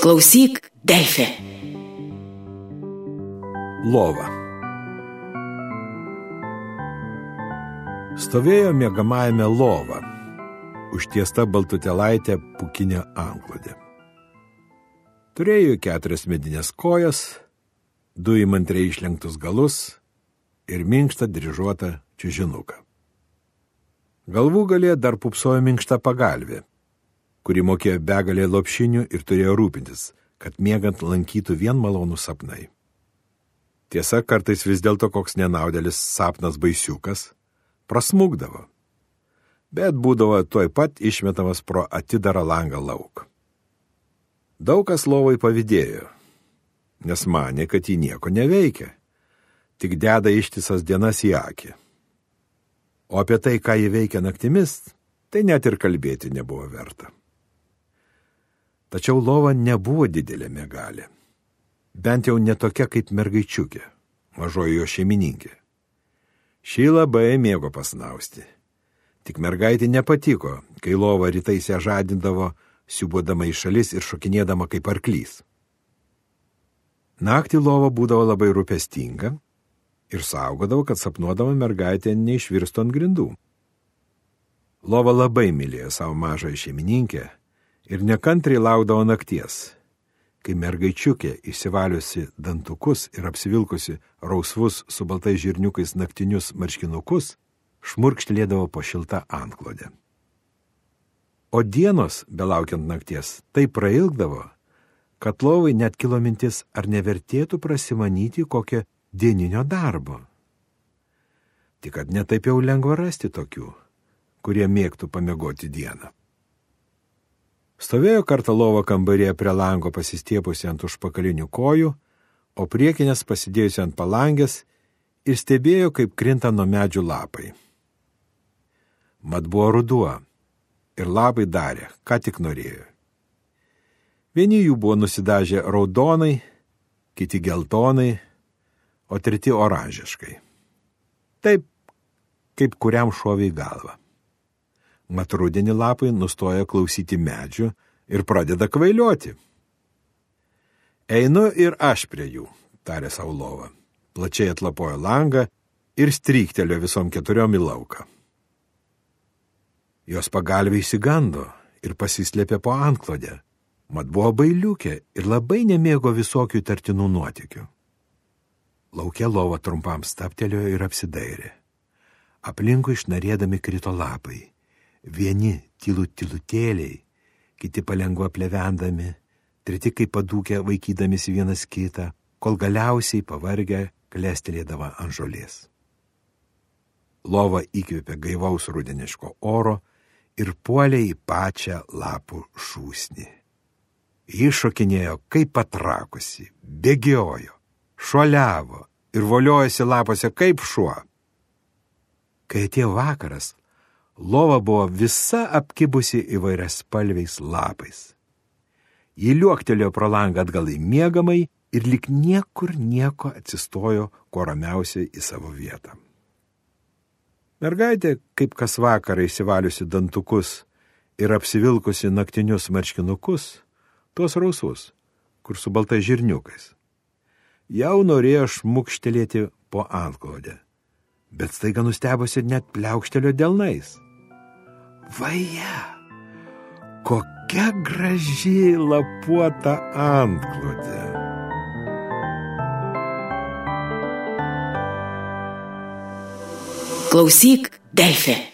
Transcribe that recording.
Klausyk, Delfi. Lova. Stovėjo mėgamajame lova, užtiesta baltutelaitė pukinė anklodė. Turėjo keturias medinės kojas, du įmantriai išlenktus galus ir minkštą dryžuotą čiužinuką. Galvų galė dar pupsojo minkštą pagalvę, kuri mokėjo begalė lopšinių ir turėjo rūpintis, kad miegant lankytų vien malonų sapnai. Tiesa, kartais vis dėlto koks nenaudelis sapnas baisiukas prasmugdavo, bet būdavo tuoj pat išmetamas pro atidarą langą lauk. Daug kas lovai pavydėjo, nes manė, kad jį nieko neveikia, tik deda ištisas dienas į akį. O apie tai, ką jį veikia naktimis, tai net ir kalbėti nebuvo verta. Tačiau lova nebuvo didelė megalė. Bent jau netokia kaip mergaičiukė, mažoji jo šeimininkė. Šį labai mėgo pasnausti. Tik mergaitė nepatiko, kai lova rytais ją žadindavo, siubodama į šalis ir šokinėdama kaip arklys. Naktį lova būdavo labai rūpestinga ir saugodavo, kad sapnuodama mergaitė neišvirstų ant grindų. Lova labai mylėjo savo mažąją šeimininkę ir nekantriai laukdavo nakties, kai mergaičiukė išsivaliusi dantukus ir apsivilkusi rausvus su baltais žirniukais naktinius marškinukus, šmurkštelėdavo po šiltą anklodę. O dienos, belaukiant nakties, tai prailgdavo, kad lovai net kilo mintis, ar nevertėtų prasimanyti kokią dieninio darbo. Tik kad netaip jau lengva rasti tokių, kurie mėgtų pamiegoti dieną. Stovėjo kartą lovo kambarėje prie lango pasistiepusi ant užpakalinių kojų, o priekinės pasidėjusi ant palangės ir stebėjo, kaip krinta nuo medžių lapai. Mat buvo ruduo ir lapai darė, ką tik norėjo. Vieni jų buvo nusidažę raudonai, kiti geltonai, o treti oranžiškai. Taip, kaip kuriam šoviai galva. Mat rudenį lapai nustoja klausyti medžių ir pradeda kvailioti. Einu ir aš prie jų, tarė Saulova. Plačiai atlapojo langą ir stryktelio visom keturiom į lauką. Jos pagalviai įsigando ir pasislėpė po antklodę, mat buvo bailiukė ir labai nemėgo visokių tartinų nuotikių. Laukia lova trumpam staptelėjo ir apsidairė. Aplinkui išnarėdami krito lapai Vieni tylų tylutėliai, kiti palengva plevendami, treti kaip padūkę vaikydamisi vienas kitą, kol galiausiai pavargę klestelėdavo ant žolės. Lova įkvėpė gaivaus rudeniško oro ir puolė į pačią lapų šūsnį. Iššokinėjo kaip patrakusi, bėgiojo, šuoliavo ir voliojosi lapose kaip šuo. Kai atėjo vakaras, Lova buvo visa apkibusi įvairias spalviais lapais. Ji liuoktelėjo pro langą atgal į miegamai ir lik niekur nieko atsistojo kuo ramiausiai į savo vietą. Mergaitė, kaip kas vakarą įsivaliusi dantukus ir apsivilkusi naktinius marškinukus, tuos rausvus, kur su baltais žirniukais, jau norėjo šmukštelėti po antklodę, bet staiga nustebusi net pliaukštelio delnais. Vaja, kokia graži lapuota antklodė. Klausyk, Delfi.